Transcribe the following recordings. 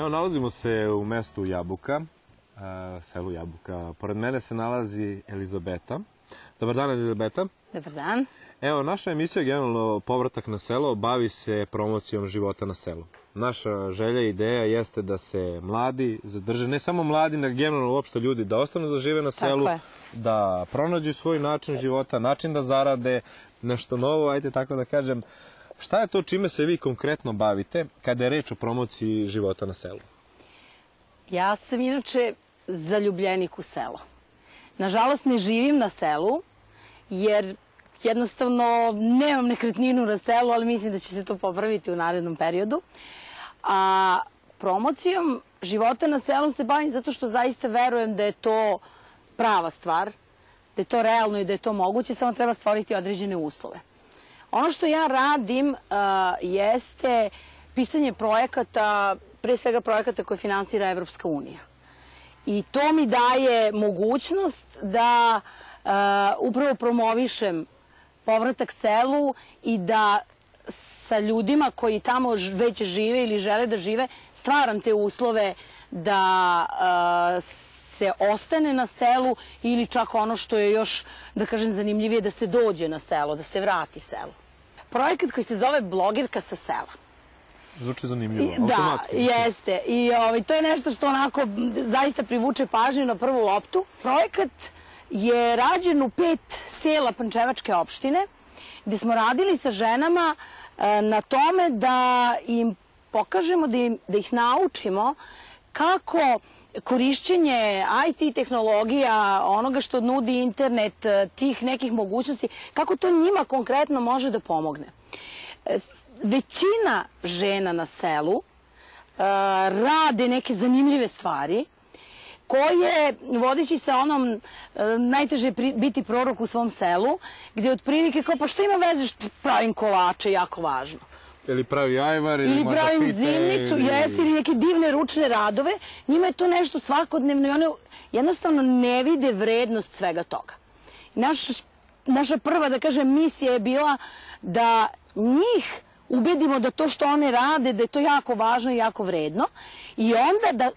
Evo, nalazimo se u mestu Jabuka, a, selu Jabuka. Pored mene se nalazi Elizabeta. Dobar dan, Elizabeta. Dobar dan. Evo, naša emisija generalno Povratak na selo bavi se promocijom života na selu. Naša želja i ideja jeste da se mladi zadrže, ne samo mladi, nego generalno uopšte ljudi, da ostanu da žive na selu, da pronađu svoj način života, način da zarade, nešto novo, ajde tako da kažem. Šta je to čime se vi konkretno bavite kada je reč o promociji života na selu? Ja sam inače zaljubljenik u selo. Nažalost, ne živim na selu, jer jednostavno nemam nekretninu na selu, ali mislim da će se to popraviti u narednom periodu. A promocijom života na selu se bavim zato što zaista verujem da je to prava stvar, da je to realno i da je to moguće, samo treba stvoriti određene uslove. Ono što ja radim uh, jeste pisanje projekata, pre svega projekata koje finansira Evropska unija. I to mi daje mogućnost da uh, upravo promovišem povratak selu i da sa ljudima koji tamo već žive ili žele da žive, stvaram te uslove da uh, se ostane na selu ili čak ono što je još, da kažem, zanimljivije, da se dođe na selo, da se vrati selu. Projekat koji se zove Blogerka sa sela. Zvuči zanimljivo, I- Da, automatski. jeste. I ovaj, to je nešto što onako zaista privuče pažnju na prvu loptu. Projekat je rađen u pet sela Pančevačke opštine, gde smo radili sa ženama e, na tome da im pokažemo, da, im, da ih naučimo kako korišćenje IT tehnologija, onoga što nudi internet, e, tih nekih mogućnosti, kako to njima konkretno može da pomogne. E, s- Većina žena na selu e, rade neke zanimljive stvari koje, vodeći se onom najteže je biti prorok u svom selu, gde otprilike kao pa šta ima veze što pravim kolače, jako važno. Ili pravi ajvar, ili, Ili možda pravim pite, zimnicu, ili... jesi, ili neke divne ručne radove, njima je to nešto svakodnevno i one jednostavno ne vide vrednost svega toga. Naš, naša prva, da kažem, misija je bila da njih ubedimo da to što one rade, da je to jako važno i jako vredno i onda da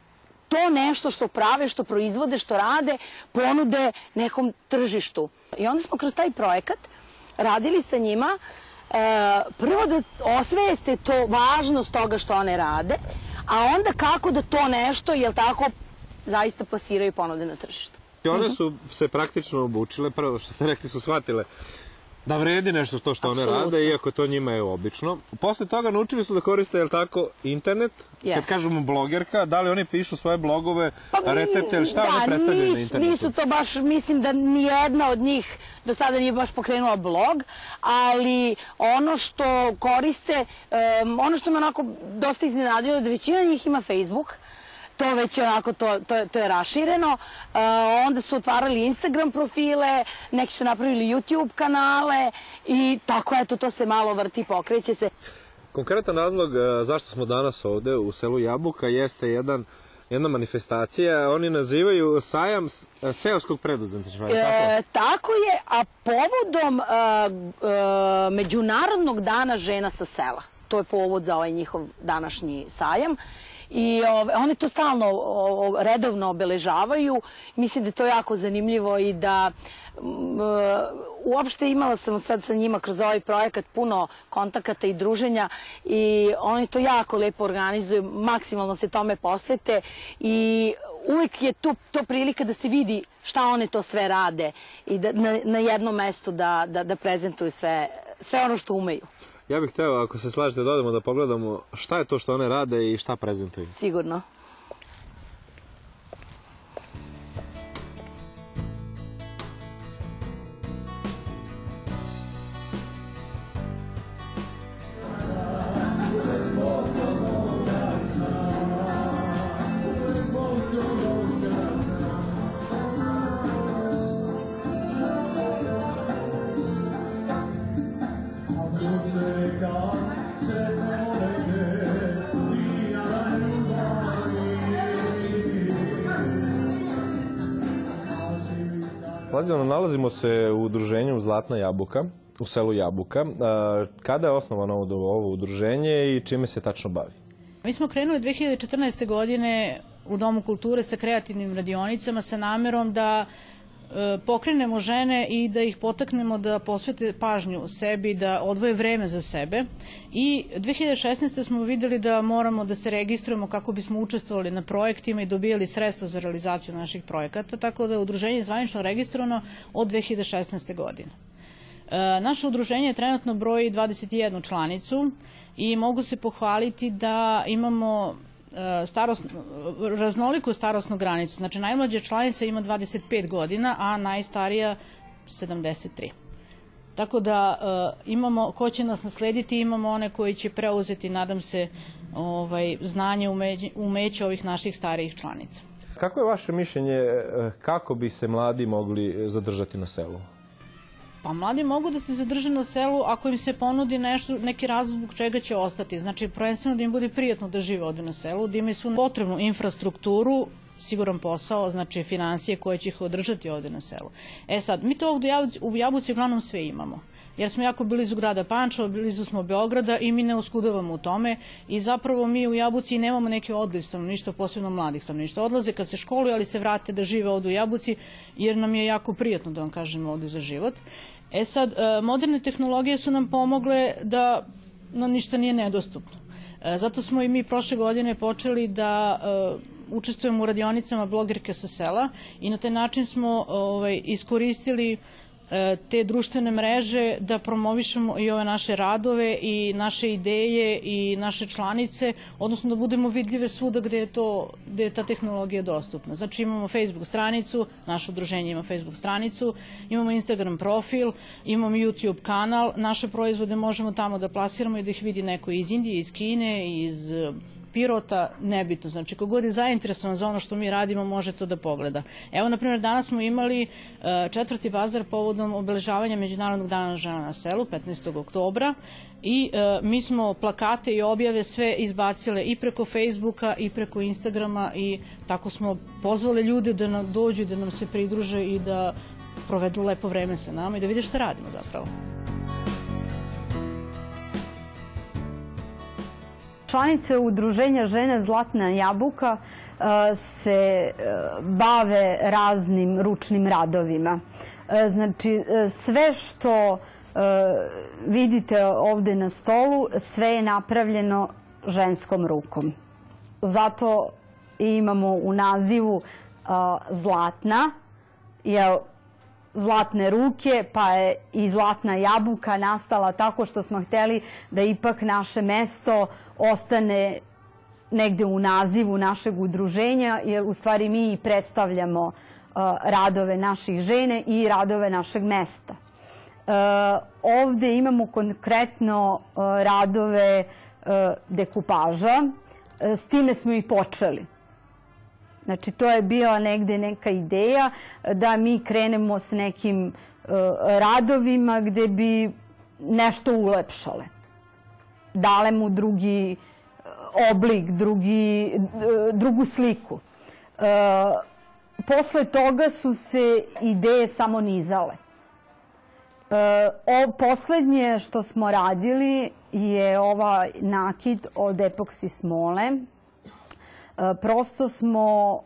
to nešto što prave, što proizvode, što rade, ponude nekom tržištu. I onda smo kroz taj projekat radili sa njima prvo da osveste to važnost toga što one rade, a onda kako da to nešto, jel tako, zaista plasiraju ponude na tržištu. I one Mhm. su se praktično obučile, prvo što ste rekli su shvatile da vredi nešto to što one rade, iako to njima je obično. Posle toga naučili su da koriste, jel tako, internet. Yes. Kad kažemo blogerka, da li oni pišu svoje blogove, Pa, recepte ili šta da, one predstavljaju na nis- internetu? Nisu to baš, mislim da nijedna od njih do sada nije baš pokrenula blog, ali ono što koriste, em, ono što me onako dosta iznenadilo, da većina njih ima Facebook, to već onako, to, to, to je rašireno. E, onda su otvarali Instagram profile, neki su napravili YouTube kanale i tako eto, to se malo vrti, pokreće se. Konkretan razlog e, zašto smo danas ovde u selu Jabuka jeste jedan jedna manifestacija, oni nazivaju sajam e, seoskog preduzetništva, li tako? E, tako je, a povodom e, e, Međunarodnog dana žena sa sela. To je povod za ovaj njihov današnji sajam. I ove, oni to stalno redovno obeležavaju. Mislim da je to jako zanimljivo i da e, uopšte imala sam sad sa njima kroz ovaj projekat puno kontakata i druženja i oni to jako lepo organizuju, maksimalno se tome posvete i uvek je to, to prilika da se vidi šta one to sve rade i da na, na jednom mestu da, da, da prezentuju sve, sve ono što umeju, Ja bih hteo, ako se slažete, da odemo da pogledamo šta je to što one rade i šta prezentuju. sigurno. Slađano, nalazimo se u udruženju Zlatna jabuka, u selu Jabuka. Kada je osnovano ovo udruženje i čime se tačno bavi? Mi smo krenuli 2014. godine u Domu kulture sa kreativnim radionicama sa namerom da pokrenemo žene i da ih potaknemo da posvete pažnju sebi, da odvoje vreme za sebe. I 2016. smo videli da moramo da se registrujemo kako bismo učestvovali na projektima i dobijali sredstva za realizaciju naših projekata, tako da je udruženje zvanično registrovano od 2016. godine. E, naše udruženje trenutno broji 21 članicu i mogu se pohvaliti da imamo e, starost, raznoliku starostnu granicu. Znači, najmlađa članica ima 25 godina, a najstarija 73. Tako da e, imamo, ko će nas naslediti, imamo one koji će preuzeti, nadam se, ovaj, znanje, umeće, umeće ovih naših starijih članica. Kako je vaše mišljenje, kako bi se mladi mogli zadržati na selu? Pa mladi mogu da se zadrže na selu ako im se ponudi nešto, neki razlog zbog čega će ostati. Znači, prvenstveno da im bude prijatno da žive ovde na selu, da imaju svu potrebnu infrastrukturu, siguran posao, znači financije koje će ih održati ovde na selu. E sad, mi to ovde u Jabuci, uglavnom sve imamo jer smo jako blizu grada Pančeva, blizu smo Beograda i mi ne oskudavamo u tome i zapravo mi u Jabuci nemamo neke odliv stanovništva, posebno mladih stanovništva. Odlaze kad se školuju, ali se vrate da žive ovde u Jabuci jer nam je jako prijatno da vam kažemo ovde za život. E sad, e, moderne tehnologije su nam pomogle da nam ništa nije nedostupno. E, zato smo i mi prošle godine počeli da e, učestvujemo u radionicama blogerke sa sela i na taj način smo ovaj, iskoristili te društvene mreže da promovišemo i ove naše radove i naše ideje i naše članice, odnosno da budemo vidljive svuda gde je, to, gde je ta tehnologija dostupna. Znači imamo Facebook stranicu, naše udruženje ima Facebook stranicu, imamo Instagram profil, imamo YouTube kanal, naše proizvode možemo tamo da plasiramo i da ih vidi neko iz Indije, iz Kine, iz Pirota, nebitno. Znači, kogod je zainteresovan za ono što mi radimo, može to da pogleda. Evo, na primjer, danas smo imali e, četvrti bazar povodom obeležavanja Međunarodnog dana žena na selu, 15. oktobra, i e, mi smo plakate i objave sve izbacile i preko Facebooka i preko Instagrama i tako smo pozvali ljude da nam dođu, da nam se pridruže i da provedu lepo vreme sa nama i da vide šta radimo zapravo. Članice udruženja žene Zlatna jabuka e, se e, bave raznim ručnim radovima. E, znači, sve što vidite ovde na stolu, sve je napravljeno ženskom rukom. Zato imamo u nazivu Zlatna, jer zlatne ruke, pa je i zlatna jabuka nastala tako što smo hteli da ipak naše mesto ostane negde u nazivu našeg udruženja, jer u stvari mi predstavljamo uh, radove naših žene i radove našeg mesta. Uh, ovde imamo konkretno uh, radove dekupaža, s time smo i počeli. Znači, to je bila negde neka ideja da mi krenemo s nekim uh, radovima gde bi nešto ulepšale. Dale mu drugi uh, oblik, drugi, drugu sliku. Uh, posle toga su se ideje samo nizale. Poslednje što smo radili je ova nakid od epoksi smole prosto smo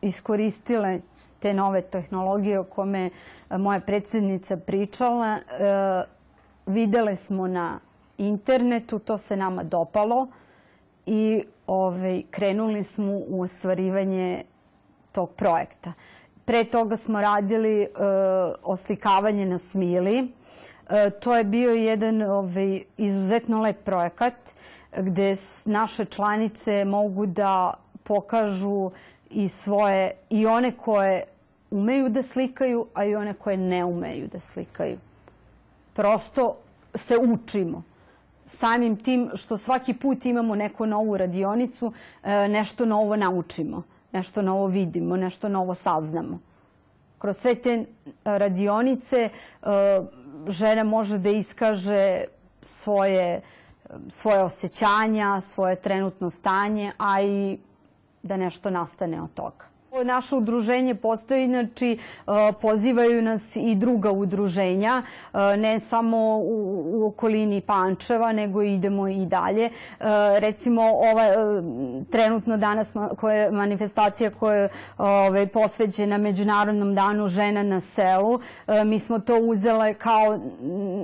iskoristile te nove tehnologije o kome moja predsednica pričala. E, videle smo na internetu, to se nama dopalo i ovaj, krenuli smo u ostvarivanje tog projekta. Pre toga smo radili e, oslikavanje na smili. E, to je bio jedan ovaj, izuzetno lep projekat gde naše članice mogu da pokažu i svoje, i one koje umeju da slikaju, a i one koje ne umeju da slikaju. Prosto se učimo. Samim tim što svaki put imamo neku novu radionicu, e, nešto novo naučimo, nešto novo vidimo, nešto novo saznamo. Kroz sve te radionice e, žena može da iskaže svoje svoje osjećanja, svoje trenutno stanje, a i da nešto nastane od toga. Naše udruženje postoji, znači pozivaju nas i druga udruženja, ne samo u, okolini Pančeva, nego idemo i dalje. Recimo, ova trenutno danas koja je manifestacija koja je posveđena Međunarodnom danu žena na selu, mi smo to uzele kao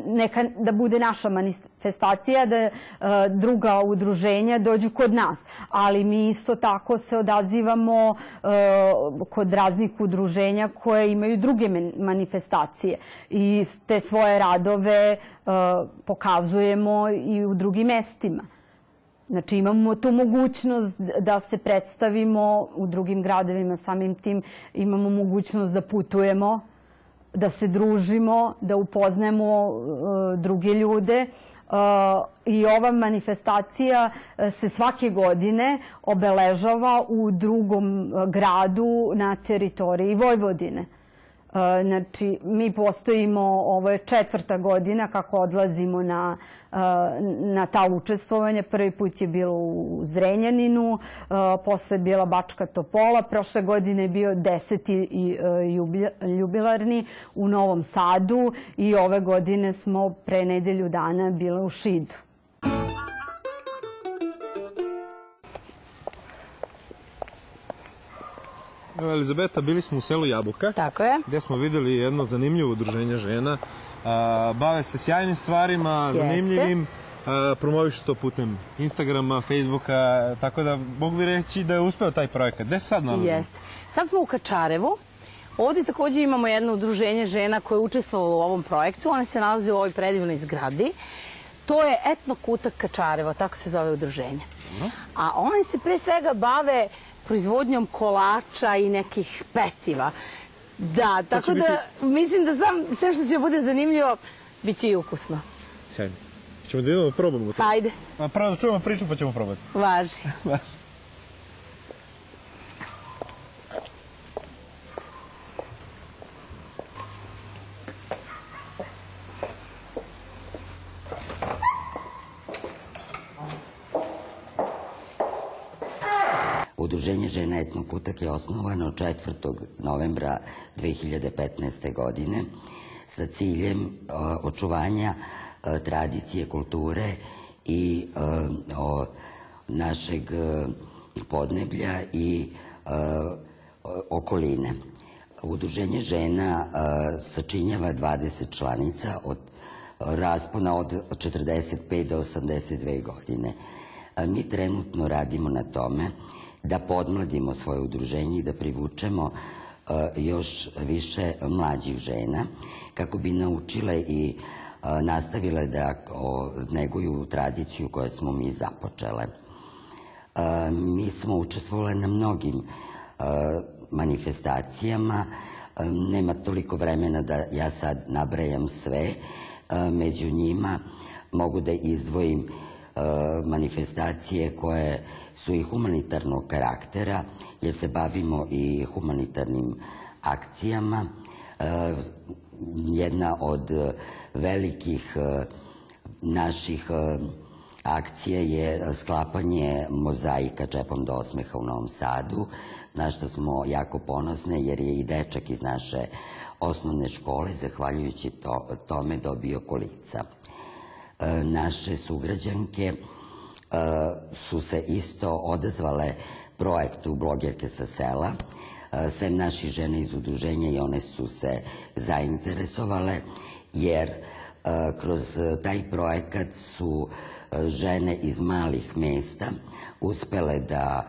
neka, da bude naša manifestacija, da druga udruženja dođu kod nas. Ali mi isto tako se odazivamo kod raznih udruženja koje imaju druge manifestacije i te svoje radove pokazujemo i u drugim mestima. Znači imamo tu mogućnost da se predstavimo u drugim gradovima, samim tim imamo mogućnost da putujemo, da se družimo, da upoznemo druge ljude, i ova manifestacija e, se svake godine obeležava u drugom e, gradu na teritoriji Vojvodine. E, znači, mi postojimo, ovo je četvrta godina kako odlazimo na, e, na ta učestvovanja. Prvi put je bilo u Zrenjaninu, e, posle je bila Bačka Topola, prošle godine je bio deseti jubilarni u Novom Sadu i ove godine smo pre nedelju dana bile u Šidu. Elizabeta, bili smo u selu Jabuka. Tako je. Gde smo videli jedno zanimljivo udruženje žena. A, bave se sjajnim stvarima, Jeste. zanimljivim. A, promovišu to putem Instagrama, Facebooka, tako da mogu bi reći da je uspeo taj projekat. Gde se sad nalazimo? Jeste. Sad smo u Kačarevu. Ovde takođe imamo jedno udruženje žena koje je učestvovalo u ovom projektu. One se nalaze u ovoj predivnoj zgradi. To je Etno Kutak Kačareva, tako se zove udruženje. A one se pre svega bave proizvodnjom kolača i nekih peciva. Da, tako da mislim da sam, sve što će bude zanimljivo, bit će i ukusno. Sjajno. Ćemo da idemo da probamo to. Hajde, A prvo da čujemo priču pa ćemo probati. važi. Udruženje žena Etnokutak je osnovano 4. novembra 2015. godine sa ciljem očuvanja tradicije, kulture i našeg podneblja i okoline. Udruženje žena sačinjava 20 članica od raspona od 45 do 82 godine. Mi trenutno radimo na tome da podmladimo svoje udruženje i da privučemo još više mlađih žena kako bi naučile i nastavile da neguju tradiciju koju smo mi započele. Mi smo učestvovali na mnogim manifestacijama, nema toliko vremena da ja sad nabrajam sve, među njima mogu da izdvojim manifestacije koje su i humanitarnog karaktera, jer se bavimo i humanitarnim akcijama. Jedna od velikih naših akcija je sklapanje mozaika Čepom do osmeha u Novom Sadu, na što smo jako ponosne, jer je i dečak iz naše osnovne škole, zahvaljujući to, tome, dobio kolica. Naše sugrađanke su se isto odazvale projektu Blogerke sa sela, sem naših žena iz udruženja i one su se zainteresovale, jer kroz taj projekat su žene iz malih mesta uspele da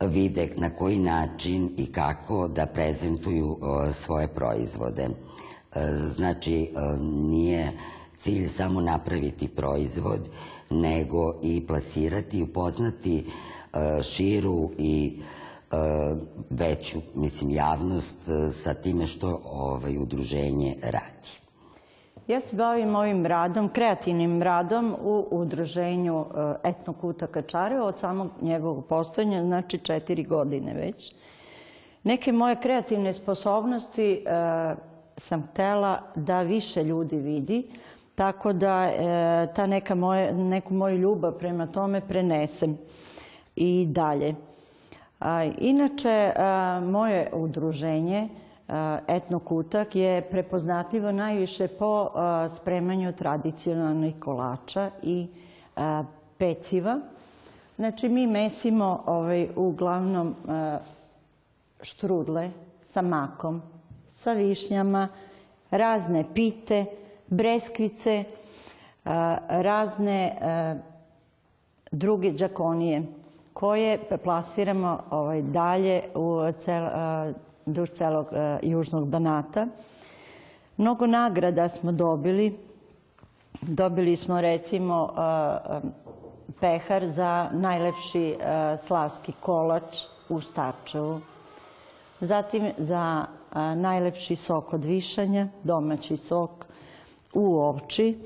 vide na koji način i kako da prezentuju svoje proizvode. Znači, nije cilj samo napraviti proizvod, nego i plasirati i upoznati širu i veću, mislim, javnost sa time što ovaj, udruženje radi. Ja se bavim ovim radom, kreativnim radom u udruženju Etnokuta Kačarevo od samog njegovog postojanja, znači četiri godine već. Neke moje kreativne sposobnosti sam htela da više ljudi vidi, tako da ta neka moje, neku moju ljubav prema tome prenesem i dalje. Inače, moje udruženje Etnokutak je prepoznatljivo najviše po spremanju tradicionalnih kolača i peciva. Znači, mi mesimo ovaj, uglavnom štrudle sa makom, sa višnjama, razne pite, breskvice, razne druge džakonije koje plasiramo ovaj, dalje u cel, duž celog južnog Banata. Mnogo nagrada smo dobili. Dobili smo recimo pehar za najlepši slavski kolač u Starčevu. Zatim za najlepši sok od višanja, domaći sok u Ovči.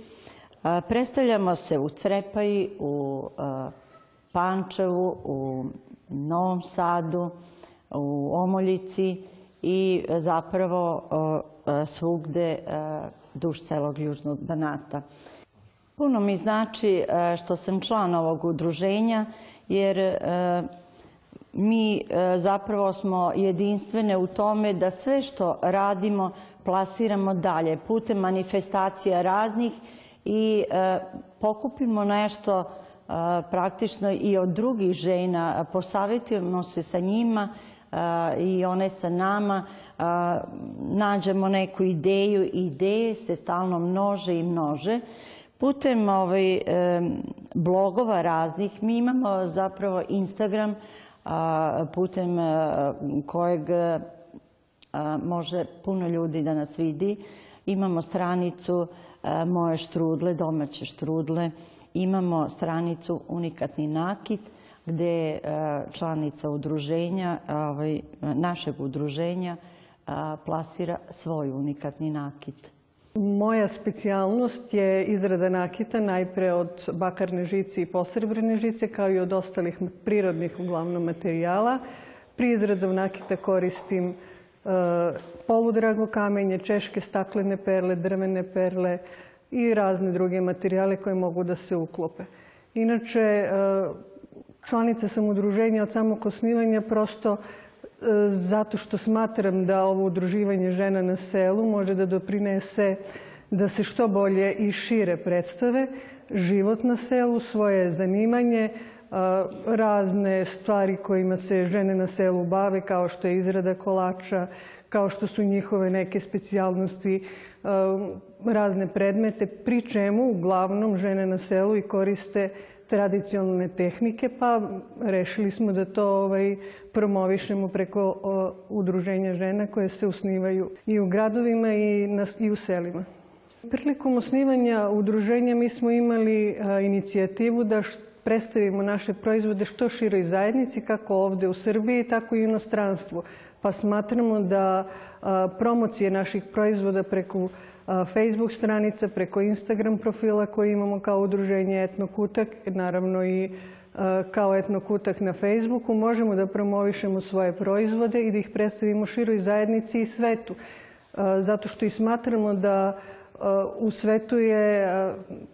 Predstavljamo se u Crepaji, u Pančevu, u Novom Sadu, u Omoljici i zapravo svugde duž celog južnog Banata. Puno mi znači što sam član ovog udruženja, jer mi zapravo smo jedinstvene u tome da sve što radimo plasiramo dalje putem manifestacija raznih i pokupimo nešto praktično i od drugih žena, posavjetujemo se sa njima i one sa nama, nađemo neku ideju i ideje se stalno množe i množe. Putem ovaj, blogova raznih mi imamo zapravo Instagram putem kojeg može puno ljudi da nas vidi. Imamo stranicu Moje štrudle, domaće štrudle, imamo stranicu Unikatni nakit, gde članica udruženja, ovaj, našeg udruženja, plasira svoj unikatni nakit. Moja specijalnost je izrada nakita najpre od bakarne žice i posrebrene žice, kao i od ostalih prirodnih uglavnom materijala. Pri izradom nakita koristim poludrago kamenje, češke staklene perle, drvene perle, i razne druge materijale koje mogu da se uklope. Inače, e, članica sam udruženja od samog osnivanja prosto e, zato što smatram da ovo udruživanje žena na selu može da doprinese da se što bolje i šire predstave život na selu, svoje zanimanje, razne stvari kojima se žene na selu bave, kao što je izrada kolača, kao što su njihove neke specijalnosti, razne predmete, pri čemu uglavnom žene na selu i koriste tradicionalne tehnike, pa rešili smo da to ovaj, promovišemo preko o, udruženja žena koje se usnivaju i u gradovima i, na, i u selima. Prilikom osnivanja udruženja mi smo imali a, inicijativu da predstavimo naše proizvode što široj zajednici, kako ovde u Srbiji, tako i u inostranstvu. Pa smatramo da a, promocije naših proizvoda preko Facebook stranica, preko Instagram profila koji imamo kao udruženje Etnokutak, naravno i kao Etnokutak na Facebooku, možemo da promovišemo svoje proizvode i da ih predstavimo široj zajednici i svetu. Zato što i smatramo da u svetu je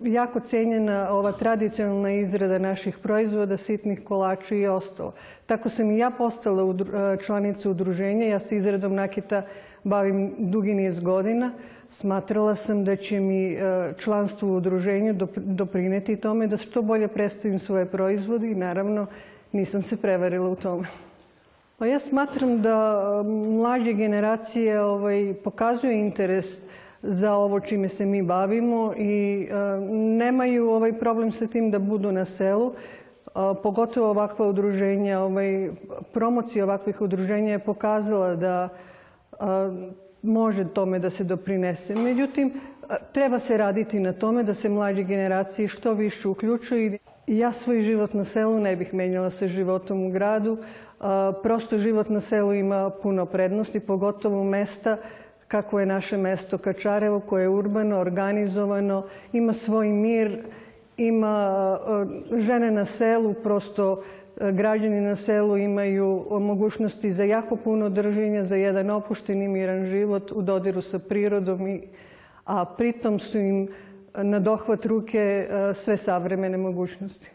jako cenjena ova tradicionalna izrada naših proizvoda, sitnih kolača i ostalo. Tako sam i ja postala članica udruženja. Ja se izradom nakita bavim dugi niz godina. Smatrala sam da će mi članstvo u udruženju doprineti tome da što bolje predstavim svoje proizvode i naravno nisam se prevarila u tome. Pa ja smatram da mlađe generacije ovaj, pokazuju interes za ovo čime se mi bavimo i e, nemaju ovaj problem sa tim da budu na selu. Pogotovo ovakva udruženja, ovaj, promocija ovakvih udruženja je pokazala da može tome da se doprinese. Međutim, treba se raditi na tome da se mlađe generacije što više uključuju. Ja svoj život na selu ne bih menjala sa životom u gradu. Prosto život na selu ima puno prednosti, pogotovo mesta kako je naše mesto Kačarevo, koje je urbano, organizovano, ima svoj mir, ima žene na selu, prosto građani na selu imaju mogućnosti za jako puno drženja, za jedan opušteni miran život u dodiru sa prirodom, i, a pritom su im na dohvat ruke e, sve savremene mogućnosti.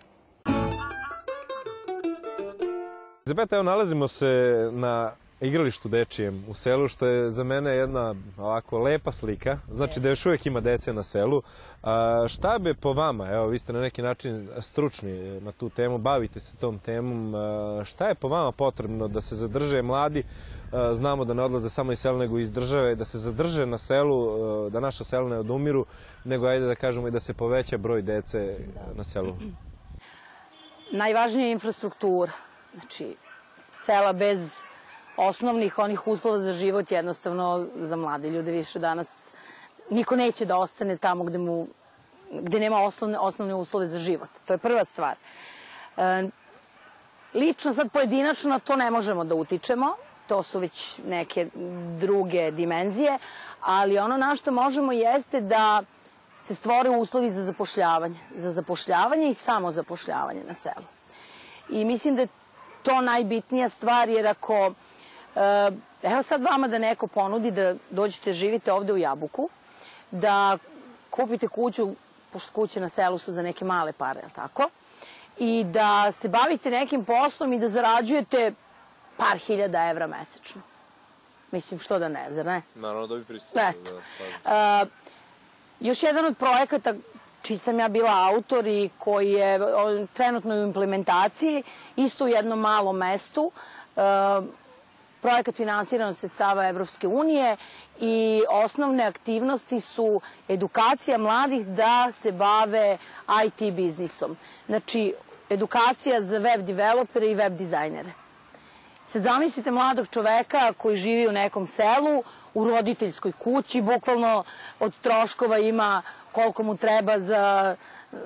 Elizabeta, evo nalazimo se na igralištu dečijem u selu, što je za mene jedna ovako lepa slika. Znači da još uvijek ima dece na selu. A, šta bi po vama, evo vi ste na neki način stručni na tu temu, bavite se tom temom, a, šta je po vama potrebno da se zadrže mladi, a, znamo da ne odlaze samo iz sela nego iz države, da se zadrže na selu, a, da naša sela ne odumiru, nego ajde da kažemo i da se poveća broj dece na selu. Najvažnija je infrastruktura. Znači, sela bez osnovnih onih uslova za život jednostavno za mlade ljude više danas niko neće da ostane tamo gde mu gde nema osnovne, osnovne uslove za život. To je prva stvar. E, lično, sad pojedinačno, to ne možemo da utičemo. To su već neke druge dimenzije. Ali ono na što možemo jeste da se stvore uslovi za zapošljavanje. Za zapošljavanje i samo zapošljavanje na selu. I mislim da je to najbitnija stvar, jer ako evo sad vama da neko ponudi da dođete, živite ovde u Jabuku, da kupite kuću, pošto kuće na selu su za neke male pare, je tako? I da se bavite nekim poslom i da zarađujete par hiljada evra mesečno. Mislim, što da ne, zar ne? Naravno da bi pristupili. Eto. Uh, još jedan od projekata čiji sam ja bila autor i koji je trenutno u implementaciji, isto u jednom malom mestu, uh, projekat finansiran od sredstava Evropske unije i osnovne aktivnosti su edukacija mladih da se bave IT biznisom. Znači, edukacija za web developere i web dizajnere. Sad zamislite mladog čoveka koji živi u nekom selu, u roditeljskoj kući, bukvalno od troškova ima koliko mu treba za,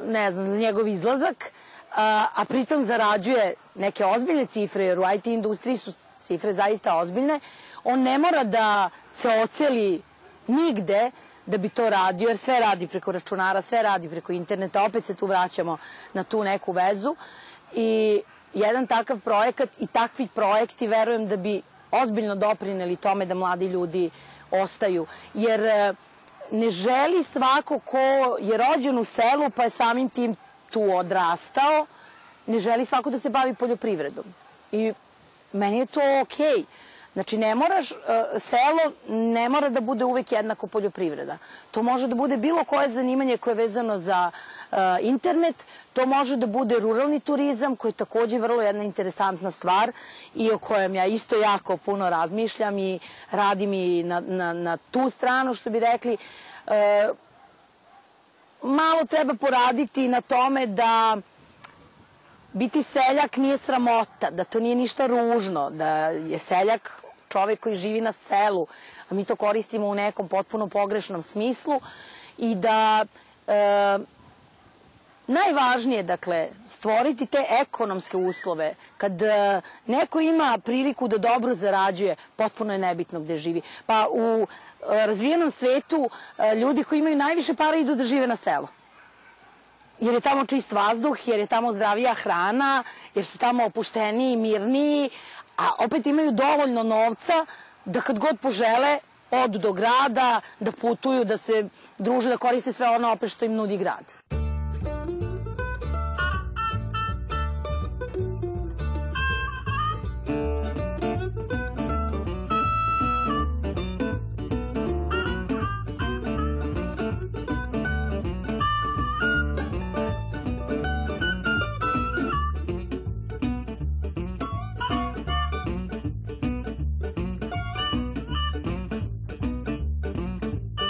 ne znam, za njegov izlazak, a, a pritom zarađuje neke ozbiljne cifre, jer u IT industriji su cifre zaista ozbiljne, on ne mora da se oceli nigde da bi to radio, jer sve radi preko računara, sve radi preko interneta, opet se tu vraćamo na tu neku vezu i jedan takav projekat i takvi projekti verujem da bi ozbiljno doprineli tome da mladi ljudi ostaju, jer e, ne želi svako ko je rođen u selu pa je samim tim tu odrastao, ne želi svako da se bavi poljoprivredom. I meni je to okej. Okay. Znači, ne moraš, uh, selo ne mora da bude uvek jednako poljoprivreda. To može da bude bilo koje zanimanje koje je vezano za uh, internet, to može da bude ruralni turizam, koji je takođe vrlo jedna interesantna stvar i o kojem ja isto jako puno razmišljam i radim i na, na, na tu stranu, što bi rekli. Uh, malo treba poraditi na tome da biti seljak nije sramota, da to nije ništa ružno, da je seljak čovek koji živi na selu, a mi to koristimo u nekom potpuno pogrešnom smislu i da e, najvažnije, dakle, stvoriti te ekonomske uslove. Kad e, neko ima priliku da dobro zarađuje, potpuno je nebitno gde živi. Pa u e, razvijenom svetu e, ljudi koji imaju najviše para idu da žive na selu jer je tamo čist vazduh, jer je tamo zdravija hrana, jer su tamo opušteniji, mirniji, a opet imaju dovoljno novca da kad god požele odu do grada, da putuju, da se druže, da koriste sve ono opet što im nudi grad.